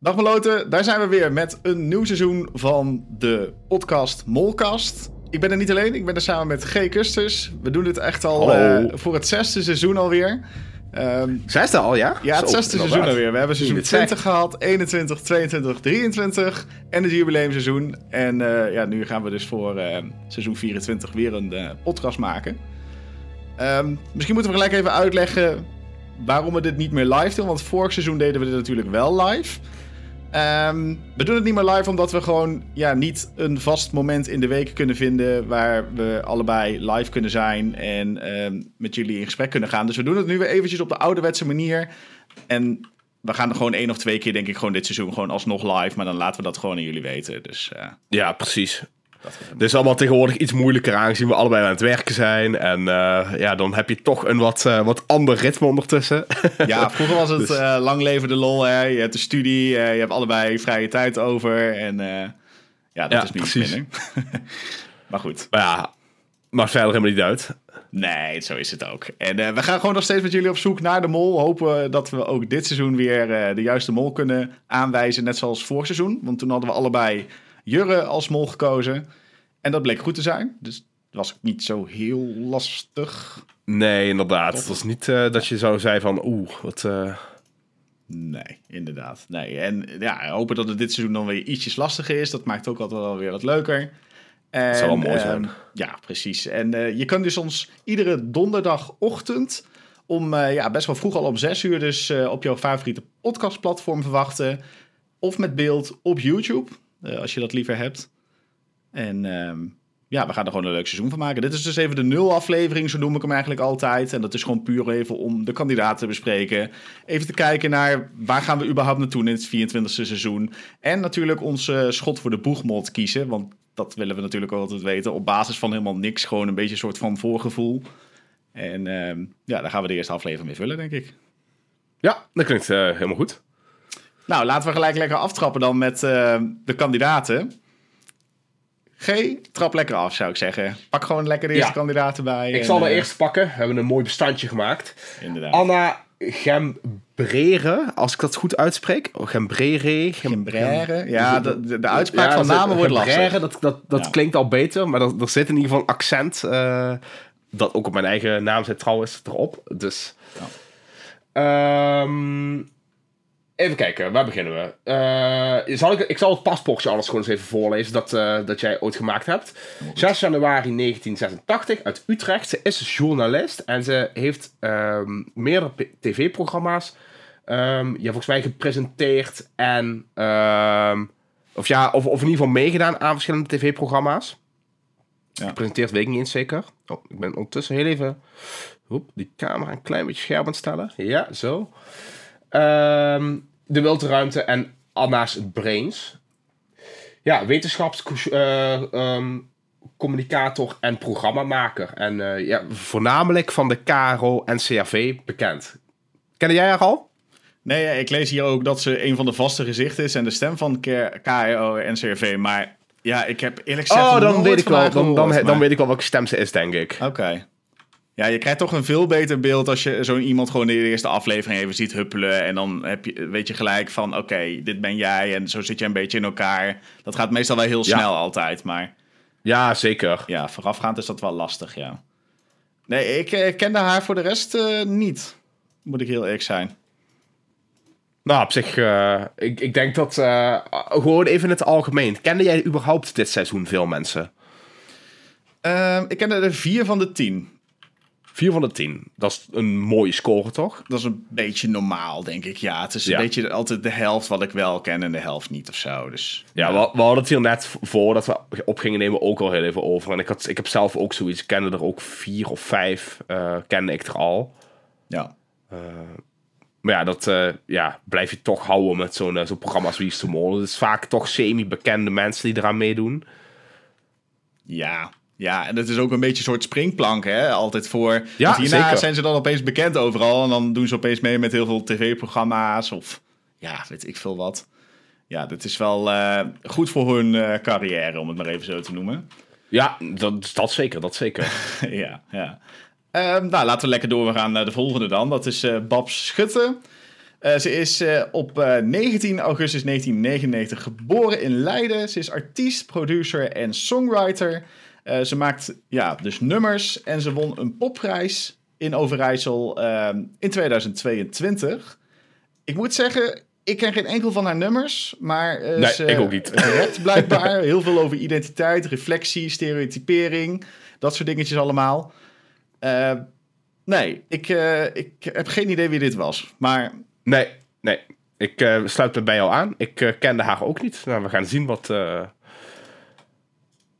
Dag Meloten, daar zijn we weer met een nieuw seizoen van de podcast Molcast. Ik ben er niet alleen, ik ben er samen met G. Kusters. We doen dit echt al eh, voor het zesde seizoen alweer. Zij er al, ja? ja, het Zo, zesde seizoen alweer. We hebben seizoen Niet het 20 gehad, 21, 22, 23 en het jubileumseizoen. En eh, ja, nu gaan we dus voor eh, seizoen 24 weer een podcast maken. Ehm, misschien moeten we gelijk even uitleggen waarom we dit niet meer live doen. Want vorig seizoen deden we dit natuurlijk wel live. Ehm, we doen het niet meer live omdat we gewoon ja, niet een vast moment in de week kunnen vinden waar we allebei live kunnen zijn en ehm, met jullie in gesprek kunnen gaan. Dus we doen het nu weer eventjes op de ouderwetse manier. En we gaan er gewoon één of twee keer, denk ik, gewoon dit seizoen gewoon alsnog live. Maar dan laten we dat gewoon aan jullie weten. Dus eh, Ja, precies. Is allemaal tegenwoordig iets moeilijker aangezien we allebei aan het werken zijn. En eh, ja, dan heb je toch een wat, eh, wat ander ritme ondertussen. Ja, vroeger was het Dus- eh, lang leven de lol. Hè? Je hebt de studie, je hebt allebei vrije tijd over. En ja, dat Ja, is nu iets precies. minder. maar goed, maar ja, maakt verder helemaal niet uit. nee, zo is het ook. En we gaan gewoon nog steeds met jullie op zoek naar de mol. Hopen dat we ook dit seizoen weer de juiste mol kunnen aanwijzen. Net zoals vorig seizoen. Want toen hadden we allebei Jurre als mol gekozen. En dat bleek goed te zijn. Dus het was niet zo heel lastig. Nee, inderdaad. Het was niet eh, dat je zo zei van, oeh, wat... eh, Nee, inderdaad. Nee. En ja, hopen dat het dit seizoen dan weer ietsjes lastiger is. Dat maakt ook altijd wel weer wat leuker. En, zou wel mooi ehm, zijn. ja, precies. En eh, je kan dus ons iedere donderdagochtend om ja, best wel vroeg al om zes uur dus op jouw favoriete podcastplatform verwachten. Of met beeld op YouTube, als je dat liever hebt. En ehm, ja, we gaan er gewoon een leuk seizoen van maken. Dit is dus even de nul aflevering, zo noem ik hem eigenlijk altijd. En dat is gewoon puur even om de kandidaten te bespreken. Even te kijken naar waar gaan we überhaupt naartoe in het 24e seizoen. En natuurlijk onze schot voor de boegmod kiezen. Want dat willen we natuurlijk ook altijd weten. Op basis van helemaal niks. Gewoon een beetje een soort van voorgevoel. En ehm, ja, daar gaan we de eerste aflevering mee vullen, denk ik. Ja, dat klinkt eh, helemaal goed. Nou, laten we gelijk lekker aftrappen dan met eh, de kandidaten. G, trap lekker af, zou ik zeggen. Pak gewoon lekker de eerste Ja. kandidaten bij. Ik en, zal de eh, eerste pakken. We hebben een mooi bestandje gemaakt. Inderdaad. Anna Gembrere, als ik dat goed uitspreek. Oh, Gembrere. Gem- Gembrere. Ja, de, de, de uitspraak Ja, van namen wordt Gembrere, lastig. Dat, dat, dat Ja. klinkt al beter, maar er, zit in ieder geval een accent. eh, dat ook op mijn eigen naam zit trouwens erop. Dus. Ehm, even kijken, waar beginnen we? Eh, zal ik, ik zal het paspoortje alles gewoon eens even voorlezen dat, eh, dat jij ooit gemaakt hebt. 6 januari 1986 uit Utrecht. Ze is journalist en ze heeft ehm, meerdere tv-programma's ja, volgens mij gepresenteerd en ehm, of ja, of, of in ieder geval meegedaan aan verschillende tv-programma's. Ja. Gepresenteerd weet ik niet eens zeker. Oh, ik ben ondertussen heel even hoep, die camera een klein beetje scherp aan het stellen. Ja, zo. Ehm, de Wilte Ruimte en Anna's Brains. Ja, wetenschaps... eh, ehm, communicator en programmamaker. En eh, ja, voornamelijk van de KRO en CRV bekend. Kende jij haar al? Nee, ik lees hier ook dat ze een van de vaste gezichten is en de stem van KRO en CRV. Maar ja, ik heb eerlijk gezegd Oh, dan weet ik wel. Dan, dan, dan weet ik wel welke stem ze is, denk ik. Oké. Ja, je krijgt toch een veel beter beeld als je zo'n iemand gewoon in de eerste aflevering even ziet huppelen. En dan heb je, weet je gelijk van, oké, dit ben jij en zo zit je een beetje in elkaar. Dat gaat meestal wel heel Ja. snel altijd, maar Ja, zeker. ja, voorafgaand is dat wel lastig, ja. Nee, ik eh, kende haar voor de rest eh, niet, moet ik heel eerlijk zijn. Nou, op zich, eh, ik, ik denk dat eh, gewoon even in het algemeen. Kende jij überhaupt dit seizoen veel mensen? Ehm, ik kende er vier van de tien. 4 van de 10. Dat is een mooie score, toch? Dat is een beetje normaal, denk ik. Ja, het is een Ja. beetje altijd de helft wat ik wel ken en de helft niet of zo. Dus Ja, we, we hadden het hier net voordat we op gingen nemen ook al heel even over. En ik, had, ik heb zelf ook zoiets. Ik kende er ook vier of vijf. eh kende ik er al. ja. Maar ja, dat eh, ja, blijf je toch houden met zo'n eh, zo'n programma als Wie is de Mol. Het is vaak toch semi-bekende mensen die eraan meedoen. Ja, ja, en het is ook een beetje een soort springplank, hè? Altijd voor. Ja, hierna zeker. zijn ze dan opeens bekend overal. En dan doen ze opeens mee met heel veel tv-programma's. Of ja, weet ik veel wat. Ja, dit is wel eh, goed voor hun eh, carrière, om het maar even zo te noemen. Ja, dat, dat zeker, dat zeker. ja, ja. Ehm, nou, laten we lekker doorgaan naar de volgende dan. Dat is eh Babs Schutte. Ze is op eh, 19 augustus 1999 geboren in Leiden. Ze is artiest, producer en songwriter. Eh, ze maakt ja, dus nummers en ze won een popprijs in Overijssel ehm, in 2022. Ik moet zeggen, ik ken geen enkel van haar nummers, maar eh, Nee, ze, ik ook niet. rapt blijkbaar heel veel over identiteit, reflectie, stereotypering, dat soort dingetjes allemaal. Eh, nee, ik, eh, ik heb geen idee wie dit was, maar Nee, nee. Ik eh, sluit me bij jou aan. Ik eh, kende haar ook niet. Nou, we gaan zien wat, eh,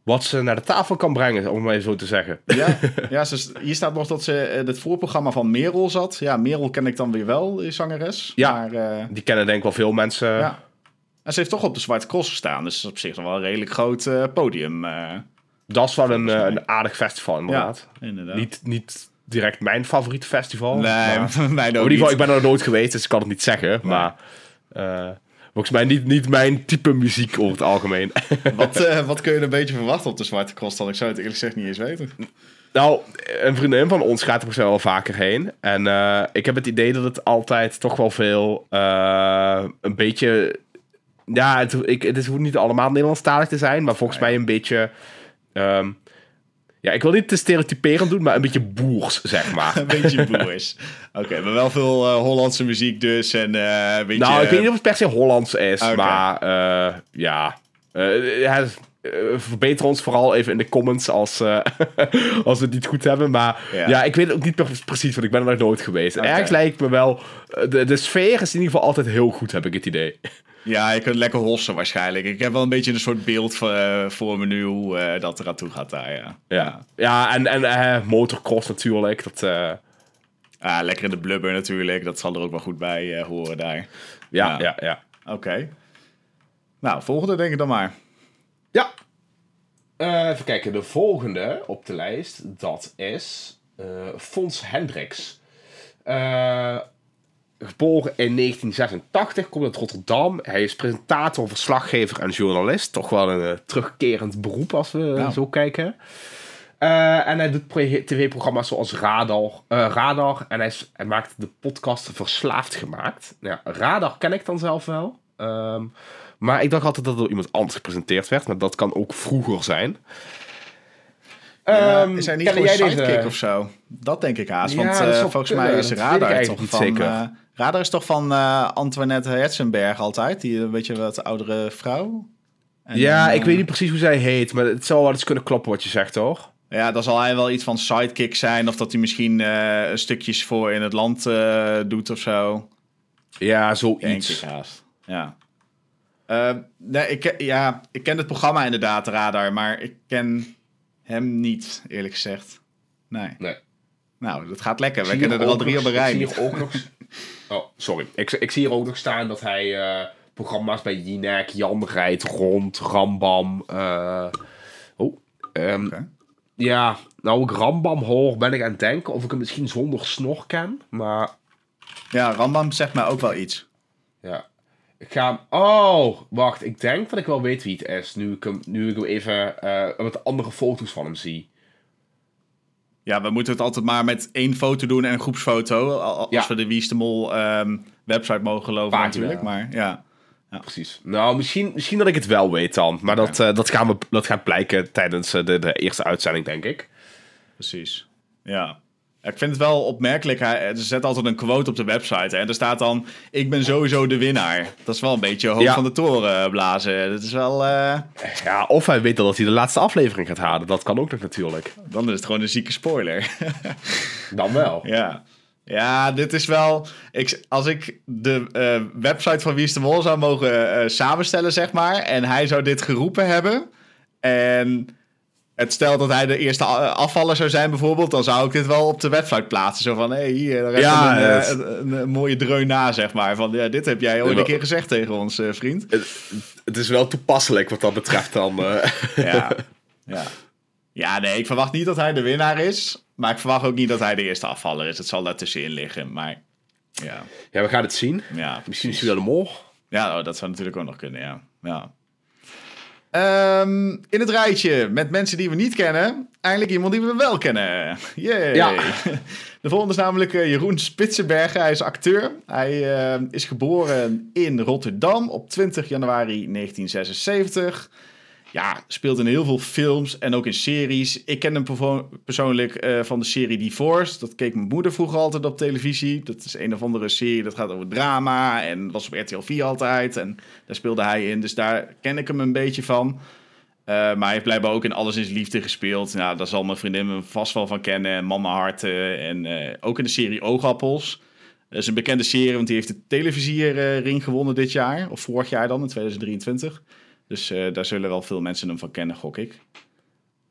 wat ze naar de tafel kan brengen, om het maar zo te zeggen. ja, ja ze, hier staat nog dat ze in het voorprogramma van Merel zat. Ja, Merel ken ik dan weer wel, die zangeres. Ja. Maar, eh, Die kennen denk ik wel veel mensen. ja. En ze heeft toch op de Zwarte Cross gestaan, dus op zich nog wel een redelijk groot eh, podium. eh. Dat is wel een, eh, een aardig festival, inderdaad. inderdaad. Niet, niet direct mijn favoriete festival. nee, maar- mij in ook ieder niet. geval, ik ben er nog nooit geweest, dus ik kan het niet zeggen. Maar eh, volgens mij niet, niet mijn type muziek over het algemeen. Wat, eh, wat kun je een beetje verwachten op de Zwarte Cross dan? Ik zou het eerlijk gezegd niet eens weten. Nou, een vriendin van ons gaat er wel vaker heen. En eh, ik heb het idee dat het altijd toch wel veel eh, een beetje. Ja, het, ik, het is hoeft niet allemaal Nederlandstalig te zijn, maar volgens mij een beetje. ehm, ja, ik wil niet te stereotyperend doen, maar een beetje boers, zeg maar. Een beetje boers. Oké, maar wel veel eh, Hollandse muziek dus. En eh, een beetje... nou, ik weet niet of het per se Hollands is, maar eh, ja. Ja, verbeter ons vooral even in de comments als, als we het niet goed hebben. Maar Ja. ja, ik weet ook niet pre- precies, want ik ben er nog nooit geweest. Ergens lijkt me wel... De, de sfeer is in ieder geval altijd heel goed, heb ik het idee. Ja, je kunt lekker hossen waarschijnlijk. Ik heb wel een beetje een soort beeld voor, eh, voor me nu hoe eh, dat eraan toe gaat daar, ja. Ja, ja en, en motocross natuurlijk. Dat, Ah, lekker in de blubber natuurlijk. Dat zal er ook wel goed bij horen daar. ja, Ja. ja, ja. Oké. Nou, volgende denk ik dan maar. Ja. Even kijken, de volgende op de lijst, dat is Fons Hendricks. Geboren in 1986, komt uit Rotterdam. Hij is presentator, verslaggever en journalist. Toch wel een eh, terugkerend beroep als we Ja. zo kijken. Eh, en hij doet tv-programma's zoals Radar. eh, Radar en hij, hij maakt de podcast Verslaafd Gemaakt. Ja, Radar ken ik dan zelf wel. Ehm, maar ik dacht altijd dat het door iemand anders gepresenteerd werd. Maar dat kan ook vroeger zijn. Ja, Ehm, is hij niet gewoon sidekick deze- of zo? Dat denk ik haast. Ja, want volgens mij is Radar toch niet van... zeker. Eh, Radar is toch van eh, Antoinette Herzenberg altijd? Die een beetje wat oudere vrouw? En ja, dan, ik eh, weet niet precies hoe zij heet. Maar het zou wel eens kunnen kloppen wat je zegt, hoor. Ja, dan zal hij wel iets van sidekick zijn. Of dat hij misschien eh, stukjes voor in het land eh, doet of zo. Ja, Denk zoiets. ik haast. Ja. Eh, nee, ik, ken- ja, ik ken het programma inderdaad, Radar. Maar ik ken hem niet, eerlijk gezegd. Nee. Nee. Nou, dat gaat lekker. We kennen er al drie op een rij. Ik zie hier ook nog... Sorry. Ik, ik zie hier ook nog staan dat hij eh, programma's bij Jinek, Jan Rijdt, Rond, Rambam... eh, Oh, ehm, ja, nou ik Rambam hoor, ben ik aan het denken of ik hem misschien zonder snor ken. Maar Ja, Rambam zegt mij ook wel iets. ja, ik ga hem... Oh, wacht, ik denk dat ik wel weet wie het is. Nu ik hem, nu ik hem even eh met andere foto's van hem zie. Ja, we moeten het altijd maar met één foto doen en een groepsfoto. al- Als Ja. we de Wie is de Mol ehm, website mogen geloven Pagina. natuurlijk. Maar ja. Precies. Nou, misschien, misschien dat ik het wel weet dan. Maar dat, eh, dat, gaan we, dat gaat blijken tijdens eh, de, de eerste uitzending, denk ik. Precies. Ja. Ik vind het wel opmerkelijk. Hij, er zet altijd een quote op de website. En er staat dan: Ik ben sowieso de winnaar. Dat is wel een beetje hoog Ja. van de toren blazen. Dat is wel. eh, Ja, of hij weet al dat hij de laatste aflevering gaat halen. Dat kan ook nog natuurlijk. dan is het gewoon een zieke spoiler. Dan wel. ja. Ja, dit is wel. Ik, als ik de eh, website van Wie is de Mol zou mogen eh, samenstellen, zeg maar. En hij zou dit geroepen hebben. En het stel dat hij de eerste afvaller zou zijn, bijvoorbeeld. Dan zou ik dit wel op de website plaatsen. Zo van: hé, hey, hier, daar heb je Ja, een, eh, het- een, mooie dreun na, zeg maar. Van ja, dit heb jij ooit een keer gezegd tegen ons, eh, vriend. Het, het is wel toepasselijk wat dat betreft dan. eh. Ja. ja. Ja, nee, ik verwacht niet dat hij de winnaar is. Maar ik verwacht ook niet dat hij de eerste afvaller is. Het zal daartussenin liggen. Maar ja, Ja, we gaan het zien. ja Misschien is hij wel de mol. Ja, oh, dat zou natuurlijk ook nog kunnen, ja. ja. Ehm, in het rijtje met mensen die we niet kennen, eindelijk iemand die we wel kennen. Yay. Ja. De volgende is namelijk eh, Jeroen Spitsenbergen. Hij is acteur. Hij eh, is geboren in Rotterdam op 20 januari 1976. Ja, speelt in heel veel films en ook in series. Ik ken hem persoonlijk eh, van de serie Divorce. Dat keek mijn moeder vroeger altijd op televisie. Dat is een of andere serie dat gaat over drama en was op RTL 4 altijd. En daar speelde hij in, dus daar ken ik hem een beetje van. Eh, maar hij heeft blijkbaar ook in Alles is Liefde gespeeld. Nou, daar zal mijn vriendin me vast wel van kennen. Mama Harten en eh, ook in de serie Oogappels. Dat is een bekende serie, want die heeft de televisiering gewonnen dit jaar. Of vorig jaar dan, in 2023. Dus eh, daar zullen wel veel mensen hem van kennen, gok ik.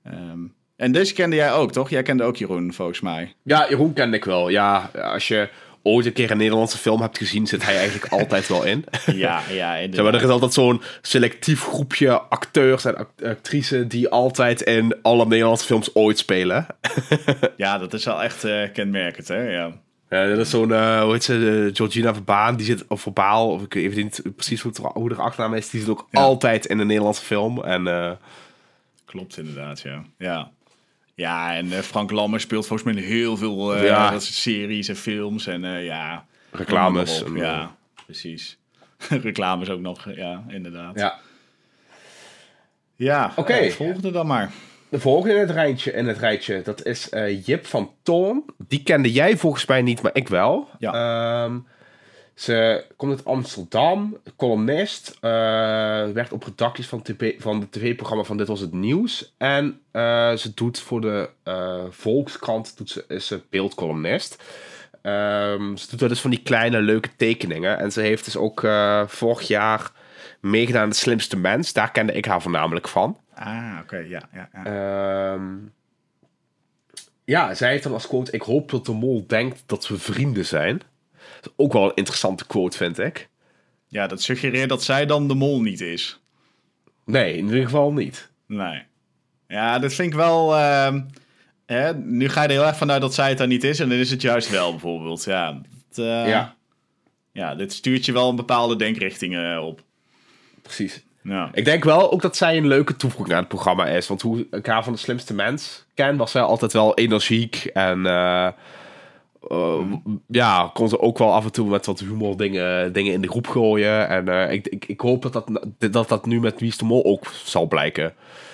Ehm, en deze kende jij ook, toch? Jij kende ook Jeroen, volgens mij. Ja, Jeroen kende ik wel. Ja, als je ooit een keer een Nederlandse film hebt gezien, zit hij eigenlijk altijd wel in. Ja, ja, maar, er is altijd zo'n selectief groepje acteurs en act- actrices die altijd in alle Nederlandse films ooit spelen. Ja, dat is wel echt eh, kenmerkend, hè? Ja. Ja, dat is zo'n, eh, hoe heet ze, eh, Georgina Verbaan, die zit, of Verbaal, of ik weet even niet precies hoe, het, hoe de achternaam is, die zit ook Ja. altijd in een Nederlandse film. En eh, Klopt inderdaad, ja. Ja, ja en eh, Frank Lammer speelt volgens mij in heel veel eh, Ja. series en films. En eh, ja... Reclames op. en, ja, precies. Reclames ook nog, ja, inderdaad. ja. Ja, Oké. eh, volgende dan maar. De volgende in het rijtje, in het rijtje dat is eh, Jip van Toorn. Die kende jij volgens mij niet, maar ik wel. Ja. Ehm, ze komt uit Amsterdam, columnist. eh, werkt op redacties van, TV van het tv-programma van Dit Was Het Nieuws. En eh, ze doet voor de Volkskrant, doet ze, is ze beeldcolumnist. Ehm, ze doet wel dus van die kleine leuke tekeningen. En ze heeft dus ook vorig jaar meegedaan aan De Slimste Mens. Daar kende ik haar voornamelijk van. Ah, oké, ja, ja, ja. Ehm, ja, zij heeft dan als quote: Ik hoop dat de mol denkt dat we vrienden zijn. Dat is ook wel een interessante quote, vind ik. Ja, dat suggereert dat zij dan de mol niet is. Nee, in ieder geval niet. Nee. Ja, dat vind ik wel... ehm, hè, nu ga je er heel erg vanuit dat zij het dan niet is. En dan is het juist wel, bijvoorbeeld. Ja, dat, eh, ja, ja, dit stuurt je wel een bepaalde denkrichting op. precies. Ja. Ik denk wel ook dat zij een leuke toevoeging aan het programma is. Want hoe ik haar van de slimste mens ken, was zij altijd wel energiek. En eh, eh, ja, kon ze ook wel af en toe met wat humor dingen, dingen in de groep gooien. En eh, ik, ik, ik hoop dat dat, dat dat nu met Wie is de Mol ook zal blijken.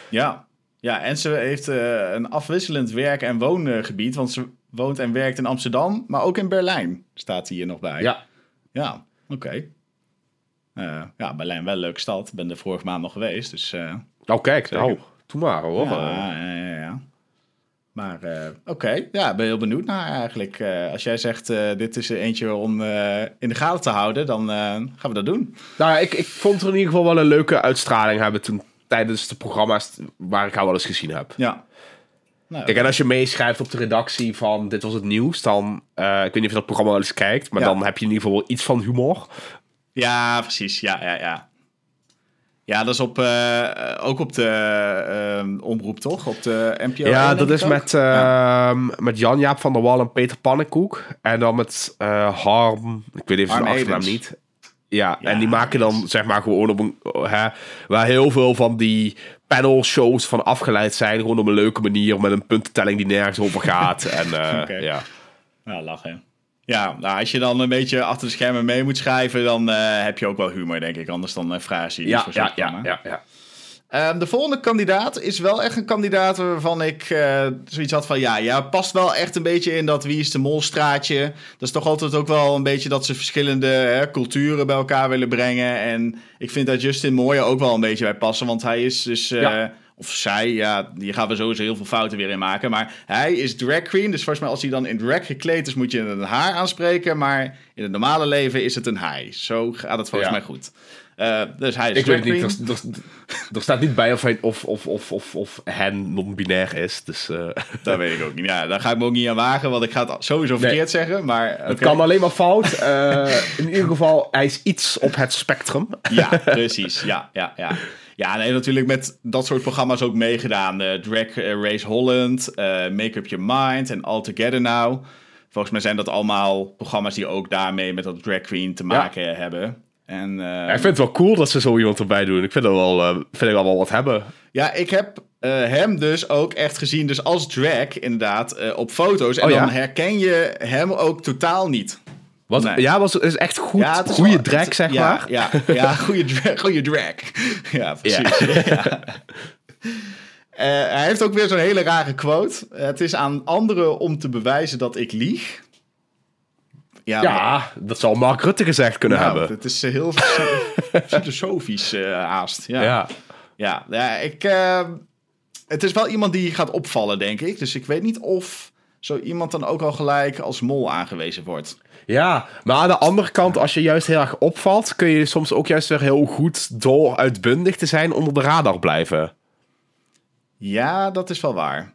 Ja. ja, en ze heeft een afwisselend werk- en woongebied. Want ze woont en werkt in Amsterdam, maar ook in Berlijn staat hier nog bij. Ja, Ja, oké. Ja, Berlijn wel een leuke stad. Ik ben er vorige maand nog geweest, dus... eh, nou kijk, Zeker. nou, doe maar hoor. Ja, ja, ja, ja. Maar eh, oké, ja, ik ben heel benieuwd naar eigenlijk. Eh, als jij zegt, eh, dit is er eentje om eh, in de gaten te houden, dan eh, gaan we dat doen. Nou, ja, ik, ik vond er in ieder geval wel een leuke uitstraling hebben toen tijdens de programma's waar ik haar wel eens gezien heb. Ja. Nou, Kijk, en als je meeschrijft op de redactie van Dit Was Het Nieuws, dan... eh, ik weet niet of je dat programma wel eens kijkt, maar Ja. dan heb je in ieder geval wel iets van humor. Ja, precies. Ja, ja, ja. Ja, dat is op, eh, ook op de eh, omroep, toch? Op de NPO. ja, 1, dat is ook? met, eh, met Jan-Jaap van der Wal en Peter Pannenkoek. En dan met eh, Harm, ik weet even zijn achternaam niet. Ja, Ja, en die maken dan zeg maar gewoon op een... Hè, waar heel veel van die panel shows van afgeleid zijn. Gewoon op een leuke manier met een puntentelling die nergens over gaat. en eh, ja. Ja, lachen. Ja, nou, als je dan een beetje achter de schermen mee moet schrijven, dan eh, heb je ook wel humor, denk ik. Anders dan uh, vraag je niet Ja, ja, ja, ja, ja. Ehm, de volgende kandidaat is wel echt een kandidaat waarvan ik eh, zoiets had van... Ja, ja, past wel echt een beetje in dat Wie is de Mol straatje. Dat is toch altijd ook wel een beetje dat ze verschillende hè, culturen bij elkaar willen brengen. En ik vind dat Justin Mooij er ook wel een beetje bij passen. Want hij is dus... eh, Ja. Of zij, ja, hier gaan we sowieso heel veel fouten weer in maken. Maar hij is drag queen. Dus volgens mij als hij dan in drag gekleed is, moet je een haar aanspreken. Maar in het normale leven is het een hij. Zo gaat het volgens Ja. mij goed. Eh, dus hij is Ik weet niet, er, er, er staat niet bij of, hij, of, of, of, of, of hen non-binair is. Dus eh, Dat weet ik ook niet. Ja, daar ga ik me ook niet aan wagen, want ik ga het sowieso Nee. verkeerd zeggen. Maar het kan alleen maar fout. Eh, in ieder geval, hij is iets op het spectrum. Ja, precies. Ja, ja, ja. Ja, nee, natuurlijk met dat soort programma's ook meegedaan. Eh, Drag eh, Race Holland, eh, Make Up Your Mind en All Together Now. Volgens mij zijn dat allemaal programma's die ook daarmee met dat drag queen te maken hebben. En, eh, Ja, ik vind het wel cool dat ze zo iemand erbij doen. Ik vind, dat wel, vind ik wel wel wat hebben. Ja, ik heb hem dus ook echt gezien dus als drag, inderdaad, op foto's. En Oh, ja? dan herken je hem ook totaal niet. Was, Nee. Ja, was, is echt goed, Ja, goede wel- drag, het- zeg ja, maar. Ja, ja goede, drag, goede drag. Ja, precies. Ja. Eh, hij heeft ook weer zo'n hele rare quote. Het is aan anderen om te bewijzen dat ik lieg. Ja, Ja, dat zou Mark Rutte gezegd kunnen nou, hebben. Het is eh, heel filosofisch eh, haast. Ja, ja. Ja. ja, ik, het is wel iemand die gaat opvallen, denk ik. Dus ik weet niet of zo iemand dan ook al gelijk als mol aangewezen wordt. Ja, maar aan de andere kant, als je juist heel erg opvalt, kun je soms ook juist weer heel goed door uitbundig te zijn onder de radar blijven. Ja, dat is wel waar.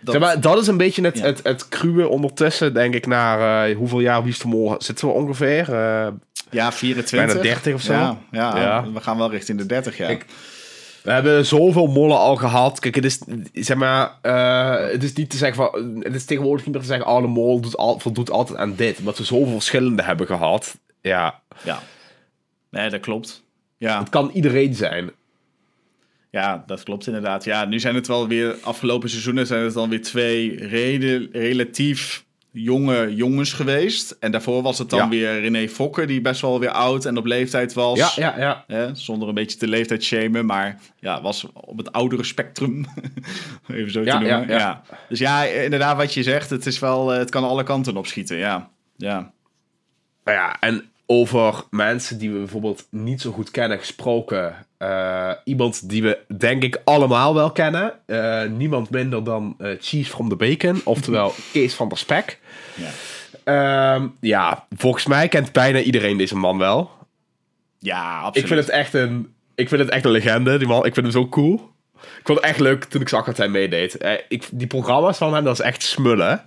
Dat, Zeg maar, dat is een beetje het, Ja. het, het cruwe ondertussen, denk ik, naar eh, hoeveel jaar Wie Mol zitten we ongeveer? Eh, ja, 24. bijna 30 of zo. Ja, ja, Ja. we gaan wel richting de 30 jaar. Ik- we hebben zoveel mollen al gehad. Kijk, het is, zeg maar, eh, het is niet te zeggen van, het is tegenwoordig niet meer te zeggen, oh, de mol doet al, voldoet altijd aan dit. Omdat we zoveel verschillende hebben gehad. Ja, Ja. Nee, dat klopt. Ja. het kan iedereen zijn. ja, dat klopt inderdaad. Ja, nu zijn het wel weer, afgelopen seizoenen zijn het dan weer twee reden, relatief jonge jongens geweest. En daarvoor was het dan Ja. weer René Fokker, die best wel weer oud en op leeftijd was. Ja, ja, ja. Hè, zonder een beetje te leeftijd shamen, maar ja, was op het oudere spectrum. Even zo Ja, te noemen. ja. Ja, Dus ja, inderdaad, wat je zegt, het, is wel, eh, het kan alle kanten opschieten. Ja, ja. Nou ja, en over mensen die we bijvoorbeeld niet zo goed kennen gesproken. eh, iemand die we denk ik allemaal wel kennen. Eh, niemand minder dan eh, Cheese from the Bacon, oftewel Kees van der Spek. ja. Ehm, ja, volgens mij kent bijna iedereen deze man wel. Ja, absoluut. Ik vind het echt een, ik vind het echt een legende, die man. Ik vind hem zo cool. Ik vond het echt leuk toen ik zag dat hij meedeed. Ik, die programma's van hem, dat is echt smullen.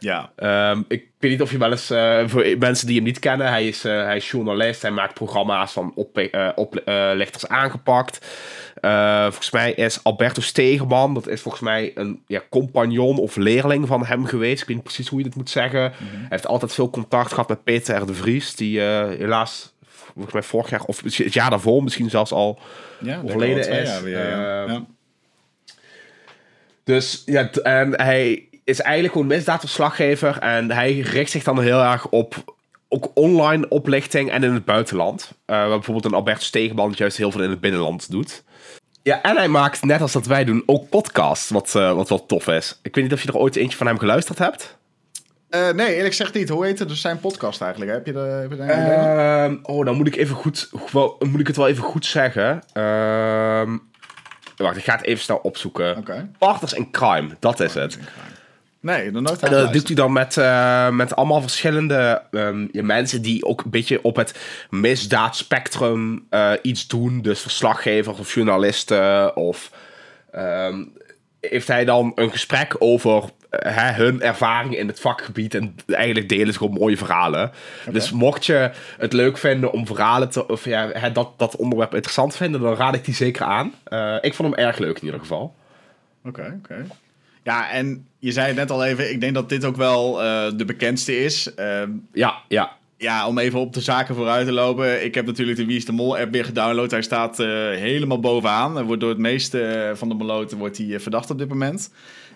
Ja, Ehm, ik weet niet of je wel eens, eh, voor mensen die hem niet kennen, hij is, eh, hij is journalist, hij maakt programma's van op, eh, oplichters aangepakt. Volgens mij is Alberto Stegeman, dat is volgens mij een ja, compagnon of leerling van hem geweest. Ik weet niet precies hoe je dit moet zeggen. Hij heeft altijd veel contact gehad met Peter R. de Vries, die helaas volgens mij vorig jaar, of het jaar daarvoor misschien zelfs al ja dat overleden is. jaar weer, ja. Ja. Dus ja, en hij is eigenlijk gewoon misdaadverslaggever. En hij richt zich dan heel erg op ook online oplichting en in het buitenland. Eh, waar bijvoorbeeld een Albert Stegeman juist heel veel in het binnenland doet. Ja, en hij maakt, net als dat wij doen, ook podcasts, wat, eh, wat wel tof is. Ik weet niet of je er ooit eentje van hem geluisterd hebt. Eh, nee, eerlijk gezegd niet. Hoe heet het dus zijn podcast eigenlijk? Heb je, de, heb je? Ehm, oh, dan moet ik even goed, wel, moet ik het wel even goed zeggen. Ehm, wacht, ik ga het even snel opzoeken. Oké. Partners in Crime, dat is het. Nee, nog nooit En dat doet hij dan met, eh, met allemaal verschillende ehm, ja, mensen die ook een beetje op het misdaadspectrum eh, iets doen. Dus verslaggevers of journalisten. Of ehm, heeft hij dan een gesprek over eh, hè, hun ervaring in het vakgebied. En eigenlijk delen ze gewoon mooie verhalen. Dus mocht je het leuk vinden om verhalen te. Of ja, hè, dat, dat onderwerp interessant vinden, dan raad ik die zeker aan. Ik vond hem erg leuk in ieder geval. Oké, oké. Ja, en je zei het net al even, ik denk dat dit ook wel eh, de bekendste is. Ehm, Ja, ja. ja, om even op de zaken vooruit te lopen. Ik heb natuurlijk de Wie is de Mol app weer gedownload. Hij staat eh, helemaal bovenaan. Wordt door het meeste eh, van de meloten wordt hij verdacht op dit moment.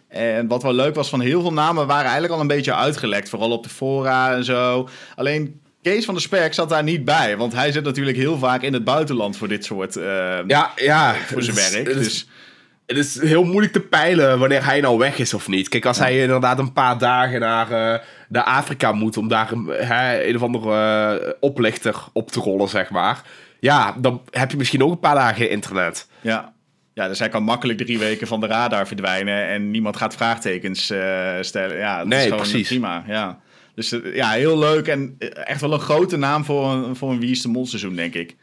En wat wel leuk was, van heel veel namen waren eigenlijk al een beetje uitgelekt. Vooral op de fora en zo. Alleen Kees van der Sperk zat daar niet bij. Want hij zit natuurlijk heel vaak in het buitenland voor dit soort... Ja, ja. voor zijn werk. Dus Het is heel moeilijk te peilen wanneer hij nou weg is of niet. Kijk, als hij inderdaad een paar dagen naar, naar Afrika moet om daar een, hè, een of andere eh, oplichter op te rollen, zeg maar. Ja, dan heb je misschien ook een paar dagen internet. Ja. ja, dus hij kan makkelijk drie weken van de radar verdwijnen en niemand gaat vraagtekens eh, stellen. Ja, dat Nee, is gewoon precies. prima. Ja. Dus ja, heel leuk en echt wel een grote naam voor een, voor een Wie is de Mol seizoen, denk ik.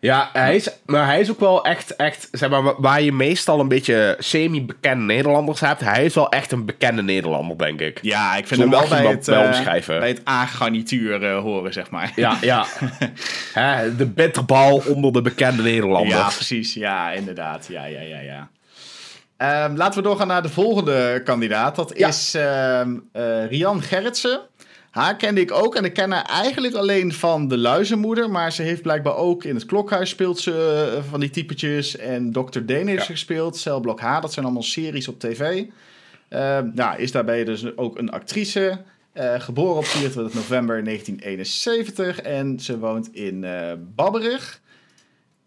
Ja, hij is, maar hij is ook wel echt, echt zeg maar, wa- waar je meestal een beetje semi-bekende Nederlanders hebt. Hij is wel echt een bekende Nederlander, denk ik. Ja, ik vind Zo hem wel bij het, wel eh, omschrijven. bij het A-garnituur eh, horen, zeg maar. Ja, ja. Hè, de bitterbal onder de bekende Nederlanders. Ja, precies. Ja, inderdaad. Ja, ja, ja, ja. Ehm, laten we doorgaan naar de volgende kandidaat. Dat Ja. is ehm, eh, Rian Gerritsen. Haar kende ik ook en ik ken haar eigenlijk alleen van De Luizenmoeder. Maar ze heeft blijkbaar ook in het Klokhuis speelt ze eh, van die typetjes. En Dr. Dane heeft Ja. ze gespeeld. Celblok H, dat zijn allemaal series op tv. Eh, nou, is daarbij dus ook een actrice. eh, geboren op 24 november 1971. En ze woont in Babberig.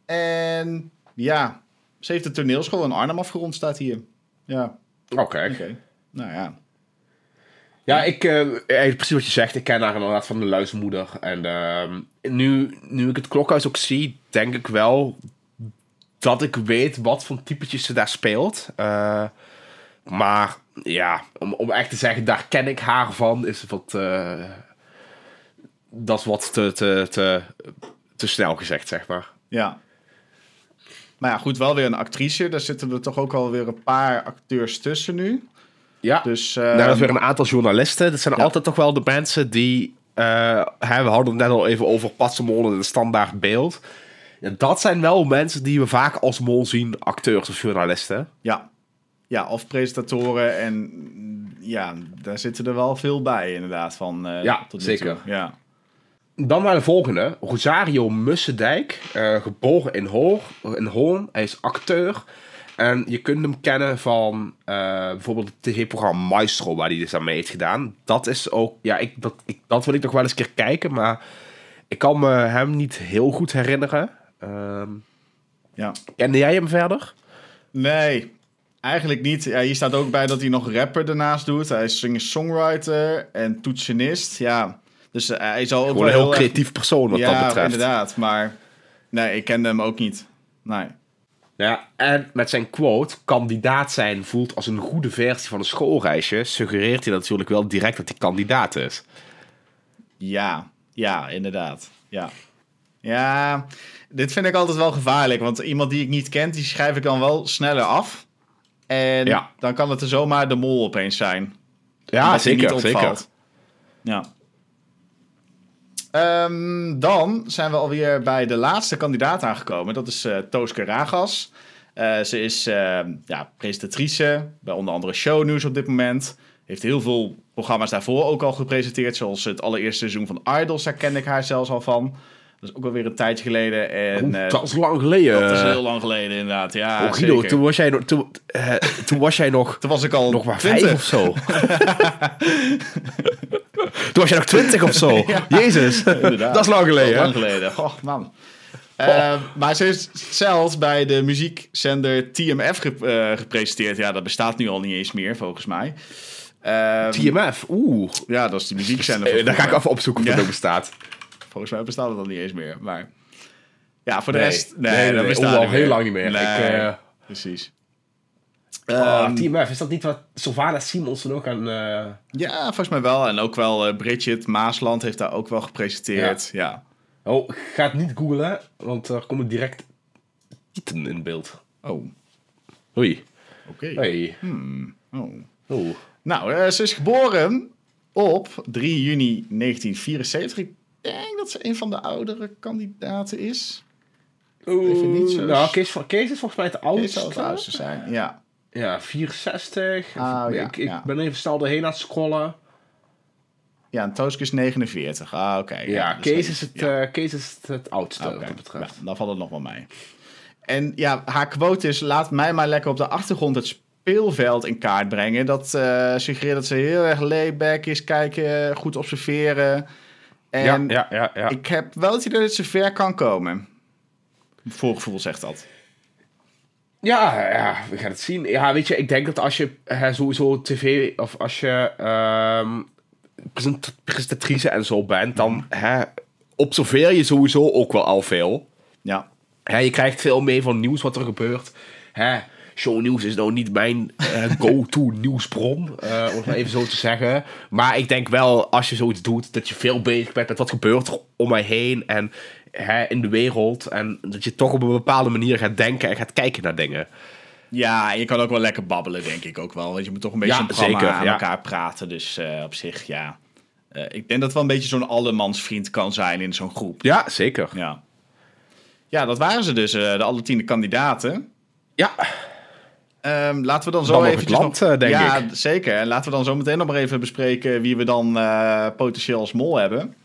En ja, ze heeft de toneelschool in Arnhem afgerond, staat hier. Ja, Oké. oké. Nou ja. Ja, ik, eh, precies wat je zegt. Ik ken haar inderdaad van de luizenmoeder. En ehm, nu, nu ik het klokhuis ook zie, denk ik wel dat ik weet wat voor typetjes ze daar speelt. Maar ja, om, om echt te zeggen, daar ken ik haar van, is wat. dat is wat te, te, te, te snel gezegd, zeg maar. Ja. Maar ja, goed, wel weer een actrice. Daar zitten er toch ook alweer een paar acteurs tussen nu. Ja, Dus dat is weer een aantal journalisten. Dat zijn Ja. altijd toch wel de mensen die. eh, hè, we hadden het net al even over Patsemol en het standaard beeld. Ja, dat zijn wel mensen die we vaak als mol zien, acteurs of journalisten. ja. ja, of presentatoren. En ja, daar zitten er wel veel bij inderdaad. Van, eh, Ja, tot zeker. toe. Ja. Dan naar de volgende. Rosario Mussendijk, eh, geboren in, Hoor, in Hoorn. Hij is acteur. En je kunt hem kennen van eh, bijvoorbeeld het tv-programma Maestro, waar hij dus aan mee heeft gedaan. Dat is ook, ja, ik, dat, ik, dat wil ik nog wel eens een keer kijken, maar ik kan me hem niet heel goed herinneren. Ehm, ja. kende jij hem verder? Nee, eigenlijk niet. Ja, hier staat ook bij dat hij nog rapper daarnaast doet. Hij is singer-songwriter en toetsenist. Ja, dus eh, hij zal ook Gewoon wel een heel erg- creatief persoon wat ja, dat betreft. inderdaad. Maar nee, ik kende hem ook niet. Nee. Ja, en met zijn quote, kandidaat zijn voelt als een goede versie van een schoolreisje, suggereert hij natuurlijk wel direct dat hij kandidaat is. Ja, ja, inderdaad. Ja. Ja, dit vind ik altijd wel gevaarlijk. Want iemand die ik niet ken, die schrijf ik dan wel sneller af. En Ja. dan kan het er zomaar de mol opeens zijn. Ja, zeker, zeker. Ja. Ehm, dan zijn we alweer bij de laatste kandidaat aangekomen. Dat is eh Tooske Ragas. Eh, ze is eh, ja, presentatrice bij onder andere Shownieuws op dit moment. Heeft heel veel programma's daarvoor ook al gepresenteerd. Zoals het allereerste seizoen van Idols. Daar ken ik haar zelfs al van. Dat is ook alweer een tijdje geleden. En, eh, dat is lang geleden. dat is heel lang geleden inderdaad. Ja, Oh, Guido, zeker. toen was jij nog, toen, toen was jij nog, Toen was ik al nog maar 20. vijf of zo. toen was jij nog twintig of zo. Jezus, Inderdaad. dat is lang geleden. Lang geleden. Oh, man. Eh, maar ze is zelfs bij de muziekzender TMF eh, gepresenteerd. Ja, dat bestaat nu al niet eens meer, volgens mij. Ehm, TMF, oeh. Ja, dat is die muziekzender. Daar ga ik even opzoeken of Ja. dat nog bestaat. Volgens mij bestaat het al niet eens meer. Maar ja, voor de Nee. rest... Nee, Nee, nee, dat bestaat al heel lang niet meer. Ik, eh, precies. Oh, Ehm, TMF, is dat niet wat Sylvana Simons dan ook aan... eh, ja, volgens mij wel. En ook wel eh, Bridget Maasland heeft daar ook wel gepresenteerd. Ja. Oh, ga het niet googlen, want er komen direct tieten in beeld. Oh, Oei. oké. Hey. Oh. Oeh. Nou, eh, ze is geboren op 3 juni 1974. Ik denk dat ze een van de oudere kandidaten is. Even niet zo- Nou, Kees, Kees is volgens mij het oudste. zou het oudste zijn, ja. Ja, 64. Ah, ik ja, ik ja. ben even snel doorheen aan het scrollen. Ja, en Tooske is 49. Ah, oké. Ja, dus Kees, dat- is het, ja. eh, Kees is het, het oudste wat dat betreft. ja, dan valt het nog wel mee. En ja, haar quote is: laat mij maar lekker op de achtergrond het speelveld in kaart brengen. Dat eh, suggereert dat ze heel erg layback is, kijken, goed observeren. En Ja, ja, ja. ja. ik heb wel het idee dat ze ver kan komen. Voorgevoel zegt dat. Ja, ja, we gaan het zien. Ja, weet je, ik denk dat als je hè, sowieso tv of als je ehm, present- presentatrice en zo bent, dan hè, observeer je sowieso ook wel al veel. Ja, Hè, je krijgt veel mee van nieuws wat er gebeurt. Hè, shownieuws is nou niet mijn eh, go-to nieuwsbron, eh, om het maar even zo te zeggen. Maar ik denk wel, als je zoiets doet, dat je veel bezig bent met wat gebeurt er om mij heen en hè, in de wereld. En dat je toch op een bepaalde manier gaat denken en gaat kijken naar dingen. ja je kan ook wel lekker babbelen, denk ik ook wel. Want je moet toch een beetje Ja, een programma zeker, aan ja. elkaar praten. Dus eh, op zich, ja. Eh, ik denk dat het wel een beetje zo'n allemansvriend kan zijn in zo'n groep. Ja, zeker. Ja. Ja, dat waren ze dus, eh, de alle tiende kandidaten. Ja. Ehm, laten we dan zo nog even. land, eh, denk ja, ik. zeker. En laten we dan zo meteen nog maar even bespreken wie we dan potentieel als mol hebben.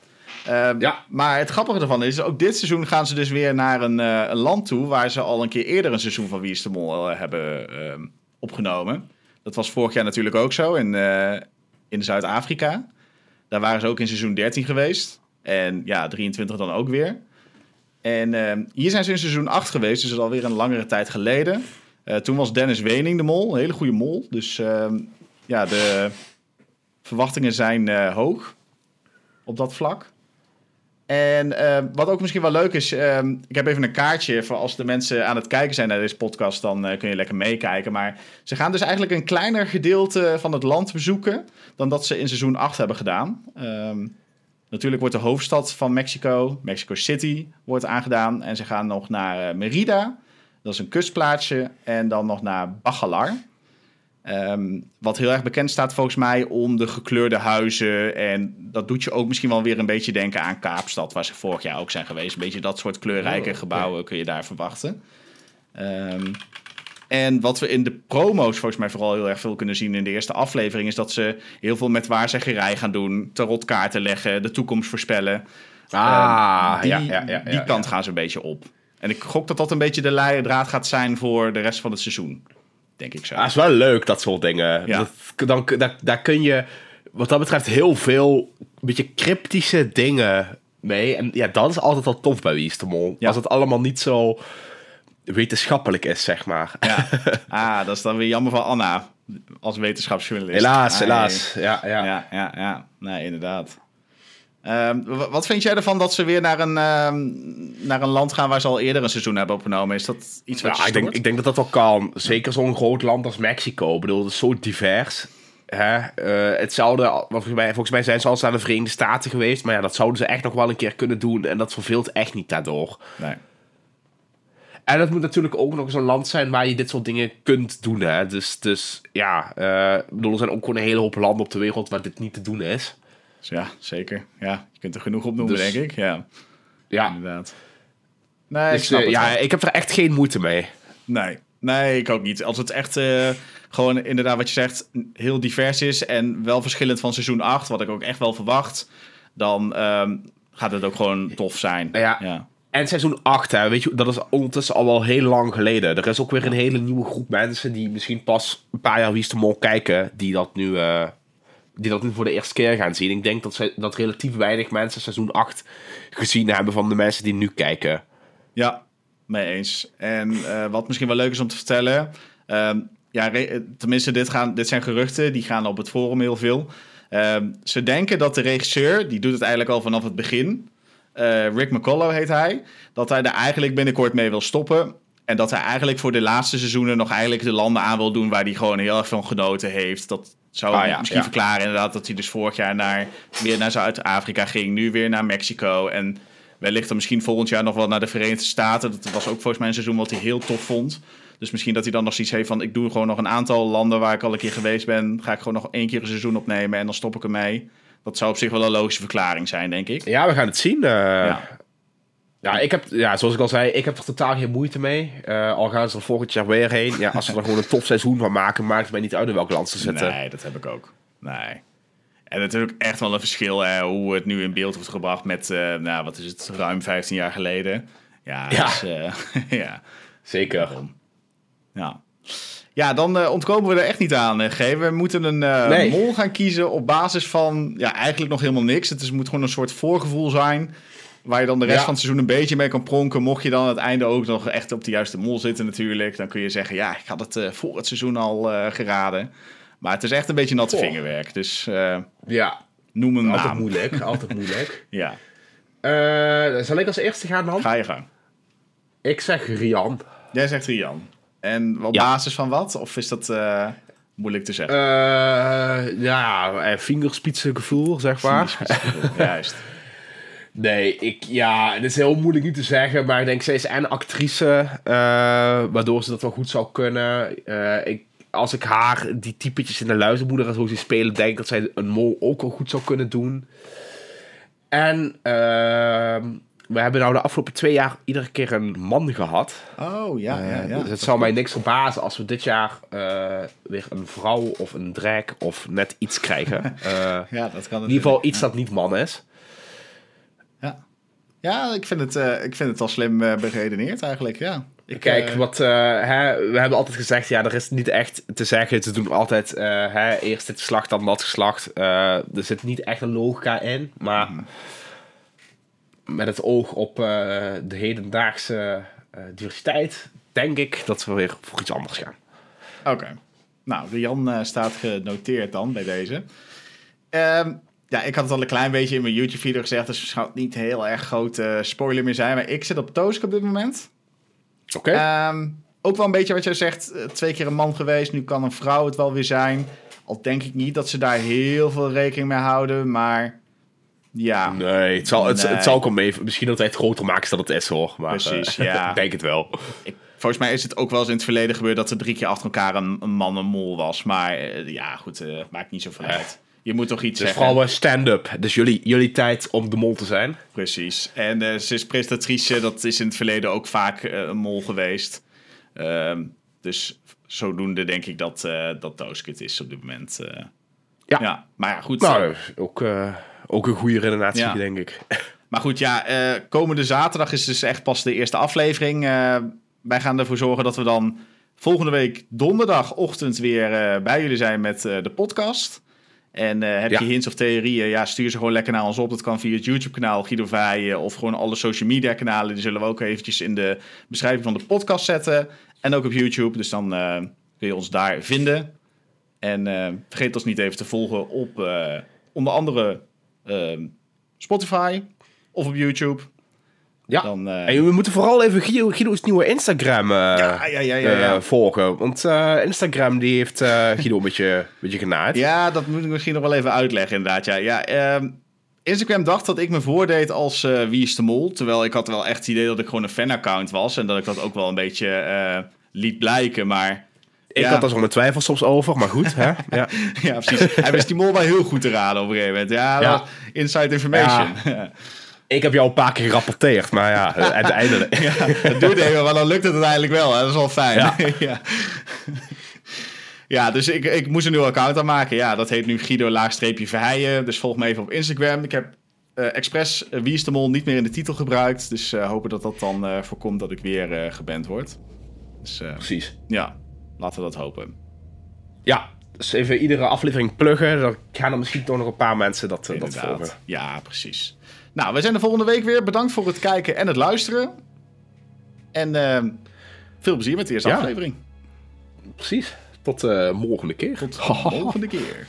Ehm, Ja. Maar het grappige ervan is, ook dit seizoen gaan ze dus weer naar een, eh, een land toe waar ze al een keer eerder een seizoen van Wie is de Mol eh, hebben ehm, opgenomen. Dat was vorig jaar natuurlijk ook zo in, eh, in Zuid-Afrika. Daar waren ze ook in seizoen 13 geweest. En ja, 23 dan ook weer. En ehm, hier zijn ze in seizoen 8 geweest, dus dat is alweer een langere tijd geleden. Toen was Dennis Wening de mol, een hele goede mol. Dus ja, de verwachtingen zijn hoog op dat vlak. En eh, wat ook misschien wel leuk is, ehm, ik heb even een kaartje voor als de mensen aan het kijken zijn naar deze podcast, dan eh, kun je lekker meekijken. Maar ze gaan dus eigenlijk een kleiner gedeelte van het land bezoeken dan dat ze in seizoen 8 hebben gedaan. Ehm, natuurlijk wordt de hoofdstad van Mexico, Mexico City, wordt aangedaan. En ze gaan nog naar eh, Merida, dat is een kustplaatsje, en dan nog naar Bacalar. Ehm, wat heel erg bekend staat volgens mij om de gekleurde huizen. En dat doet je ook misschien wel weer een beetje denken aan Kaapstad, waar ze vorig jaar ook zijn geweest. Een beetje dat soort kleurrijke Oh, gebouwen kun je daar verwachten. Ehm, en wat we in de promo's volgens mij vooral heel erg veel kunnen zien in de eerste aflevering... is dat ze heel veel met waarzeggerij gaan doen, tarotkaarten leggen, de toekomst voorspellen. Ah, Ehm, die, ja, ja, ja, die kant gaan ze een beetje op. En ik gok dat dat een beetje de leidraad gaat zijn voor de rest van het seizoen. Denk ik zo. Ah, is wel leuk, dat soort dingen. Ja. Dat, dan, daar, daar kun je, wat dat betreft, heel veel een beetje cryptische dingen mee. En ja, dat is altijd wel tof bij Wie. Ja. Als het allemaal niet zo wetenschappelijk is, zeg maar. Ja. Ah, dat is dan weer jammer van Anna als wetenschapsjournalist. Helaas, Ah, helaas. Ja, ja. Ja, ja, ja. ja. Nee, inderdaad. Ehm, wat vind jij ervan dat ze weer naar een, ehm, naar een land gaan waar ze al eerder een seizoen hebben opgenomen? Is dat iets wat Ja, je ik, denk, ik denk dat dat wel kan. Zeker zo'n groot land als Mexico. Ik bedoel, het is zo divers. Hè? Eh, hetzelfde, volgens, mij, volgens mij zijn ze al aan de Verenigde Staten geweest. Maar ja, dat zouden ze echt nog wel een keer kunnen doen. En dat verveelt echt niet daardoor. Nee. En het moet natuurlijk ook nog eens een land zijn waar je dit soort dingen kunt doen. Hè? Dus, dus ja, eh, bedoel, er zijn ook gewoon een hele hoop landen op de wereld waar dit niet te doen is. Dus ja, zeker. Ja, je kunt er genoeg op noemen, Dus- denk ik. Ja, Ja, inderdaad. Nee, ik dus, snap eh, het ja wel. ik heb er echt geen moeite mee. Nee, nee, ik ook niet. Als het echt eh, gewoon inderdaad wat je zegt, heel divers is en wel verschillend van seizoen 8, wat ik ook echt wel verwacht, dan ehm, gaat het ook gewoon tof zijn. Nou ja. ja. En seizoen 8, hè, weet je, dat is ondertussen al wel heel lang geleden. Er is ook weer een hele nieuwe groep mensen die misschien pas een paar jaar Wie is de Mol kijken, die dat nu, eh, die dat nu voor de eerste keer gaan zien. Ik denk dat, ze, dat relatief weinig mensen seizoen 8 gezien hebben van de mensen die nu kijken. Ja, mee eens. En eh, wat misschien wel leuk is om te vertellen. ehm, ja, eh, tenminste, dit, gaan, dit zijn geruchten. Die gaan op het forum heel veel. Ehm, ze denken dat de regisseur, die doet het eigenlijk al vanaf het begin. eh, Rick McCullough heet hij. Dat hij er eigenlijk binnenkort mee wil stoppen. En dat hij eigenlijk voor de laatste seizoenen nog eigenlijk de landen aan wil doen waar hij gewoon heel erg van genoten heeft. Dat zou Ah, ja, misschien ja. verklaren inderdaad dat hij dus vorig jaar naar, weer naar Zuid-Afrika ging. Nu weer naar Mexico. En wellicht dan misschien volgend jaar nog wel naar de Verenigde Staten. Dat was ook volgens mij een seizoen wat hij heel tof vond. Dus misschien dat hij dan nog zoiets heeft van... ik doe gewoon nog een aantal landen waar ik al een keer geweest ben. Ga ik gewoon nog één keer een seizoen opnemen en dan stop ik ermee. Dat zou op zich wel een logische verklaring zijn, denk ik. Ja, we gaan het zien. Ja. Ja, ik heb, ja, zoals ik al zei, ik heb er totaal geen moeite mee. Eh, al gaan ze er volgend jaar weer heen. Ja, als ze er gewoon een tof seizoen van maken, maakt het mij niet uit in welk land ze zitten. Nee, dat heb ik ook. Nee. En het is ook echt wel een verschil hè, hoe het nu in beeld wordt gebracht met... eh, nou, wat is het, ruim 15 jaar geleden. Ja, Ja. is, eh, ja. Zeker. Ja. Ja, dan eh, ontkomen we er echt niet aan, G. We moeten een Nee. mol gaan kiezen op basis van... Ja, eigenlijk nog helemaal niks. Het is, moet gewoon een soort voorgevoel zijn... waar je dan de rest Ja. van het seizoen een beetje mee kan pronken. Mocht je dan aan het einde ook nog echt op de juiste mol zitten natuurlijk... dan kun je zeggen, ja, ik had het eh, voor het seizoen al eh, geraden. Maar het is echt een beetje natte vingerwerk. Dus eh, Ja, noem een altijd naam. moeilijk. Altijd moeilijk. Ja, zal ik als eerste gaan dan? ga je gang. Ik zeg Rian. Jij zegt Rian. En op Ja. basis van wat? Of is dat moeilijk te zeggen? Ja, vingerspitsengevoel, zeg maar. Juist. Nee, ik, ja, het is heel moeilijk niet te zeggen, maar ik denk zij is en actrice, eh, waardoor ze dat wel goed zou kunnen. Eh, ik, als ik haar, die typetjes in de luizenmoeder en zo zie spelen, denk ik dat zij een mol ook wel goed zou kunnen doen. En ehm, we hebben nou de afgelopen twee jaar iedere keer een man gehad. Oh, ja, ja, ja. dus het zou mij niks verbazen als we dit jaar eh, weer een vrouw of een drag of net iets krijgen. Eh, Ja, dat kan in ieder geval iets dat niet man is. Ja, ja ik, vind het, eh, ik vind het wel slim eh, beredeneerd eigenlijk, ja. Ik, Kijk, eh, wat, eh, hè, we hebben altijd gezegd, ja, er is niet echt te zeggen. Ze doen altijd hè, eerst dit geslacht, dan dat geslacht. Er zit niet echt een logica in, maar met het oog op de hedendaagse diversiteit, denk ik dat we weer voor iets anders gaan. Oké. Nou, Rian staat genoteerd dan bij deze. Ehm, ja, ik had het al een klein beetje in mijn YouTube-video gezegd, dus het zou niet heel erg grote spoiler meer zijn. Maar ik zit op Toosk op dit moment. Oké? Ehm, ook wel een beetje wat jij zegt, eh, twee keer een man geweest, nu kan een vrouw het wel weer zijn. Al denk ik niet dat ze daar heel veel rekening mee houden, maar ja. nee, het zal, het, Nee. het zal ook mee. Misschien dat het groter maken dan het is hoor. Maar, Precies, eh, ja. ik denk het wel. Ik, volgens mij is het ook wel eens in het verleden gebeurd dat er drie keer achter elkaar een, een man een mol was. Maar eh, ja, goed, eh, maakt niet zoveel uit. Je moet toch iets Dus zeggen. vooral eh, stand-up. Dus jullie, jullie tijd om de mol te zijn. Precies. En eh, ze is presentatrice, dat is in het verleden ook vaak eh, een mol geweest. Ehm, dus zodoende denk ik dat, eh dat Toosk het is op dit moment. eh. Ja. Maar ja, goed. Nou, ook, ook een goede redenatie, Ja. denk ik. Maar goed, ja, komende zaterdag is dus echt pas de eerste aflevering. Wij gaan ervoor zorgen dat we dan volgende week donderdagochtend weer bij jullie zijn met de podcast. En eh, heb Ja. je hints of theorieën, ja, stuur ze gewoon lekker naar ons op. Dat kan via het YouTube-kanaal Guido Vrijen of gewoon alle social media kanalen. Die zullen we ook eventjes in de beschrijving van de podcast zetten. En ook op YouTube, dus dan eh, kun je ons daar vinden. En eh, vergeet ons niet even te volgen op onder andere eh, Spotify of op YouTube. Ja. Dan, eh, En we moeten vooral even Guido, Guido's nieuwe Instagram eh, ja, ja, ja, ja, ja. eh, volgen. Want Instagram die heeft Guido een beetje, een beetje genaaid. Ja, dat moet ik misschien nog wel even uitleggen inderdaad. Ja, ja ehm, Instagram dacht dat ik me voordeed als Wie is de Mol. Terwijl ik had wel echt het idee dat ik gewoon een fanaccount was. En dat ik dat ook wel een beetje liet blijken. Maar Ik had daar zo mijn twijfels soms over, maar goed. hè? Ja. ja, precies. Hij wist die mol wel heel goed te raden op een gegeven moment. Ja, inside information. Ja. Ik heb jou een paar keer gerapporteerd, maar ja, uiteindelijk. Het duurde even, maar dan lukt het uiteindelijk wel. Hè? Dat is wel fijn. Ja. ja. Ja, dus ik, ik moest een nieuw account aanmaken. Ja, dat heet nu Guido laagstreepje Verheijen. Dus volg me even op Instagram. Ik heb eh expres Wie is de Mol niet meer in de titel gebruikt. Dus eh, hopen dat dat dan voorkomt dat ik weer geband word. Dus Precies. ja, laten we dat hopen. Ja, dus even iedere aflevering pluggen. Dan gaan er misschien toch nog een paar mensen dat, dat volgen. Ja, precies. Nou, we zijn de volgende week weer. Bedankt voor het kijken en het luisteren. En eh, veel plezier met de eerste Ja. aflevering. Precies. Tot de volgende keer. Tot de volgende keer.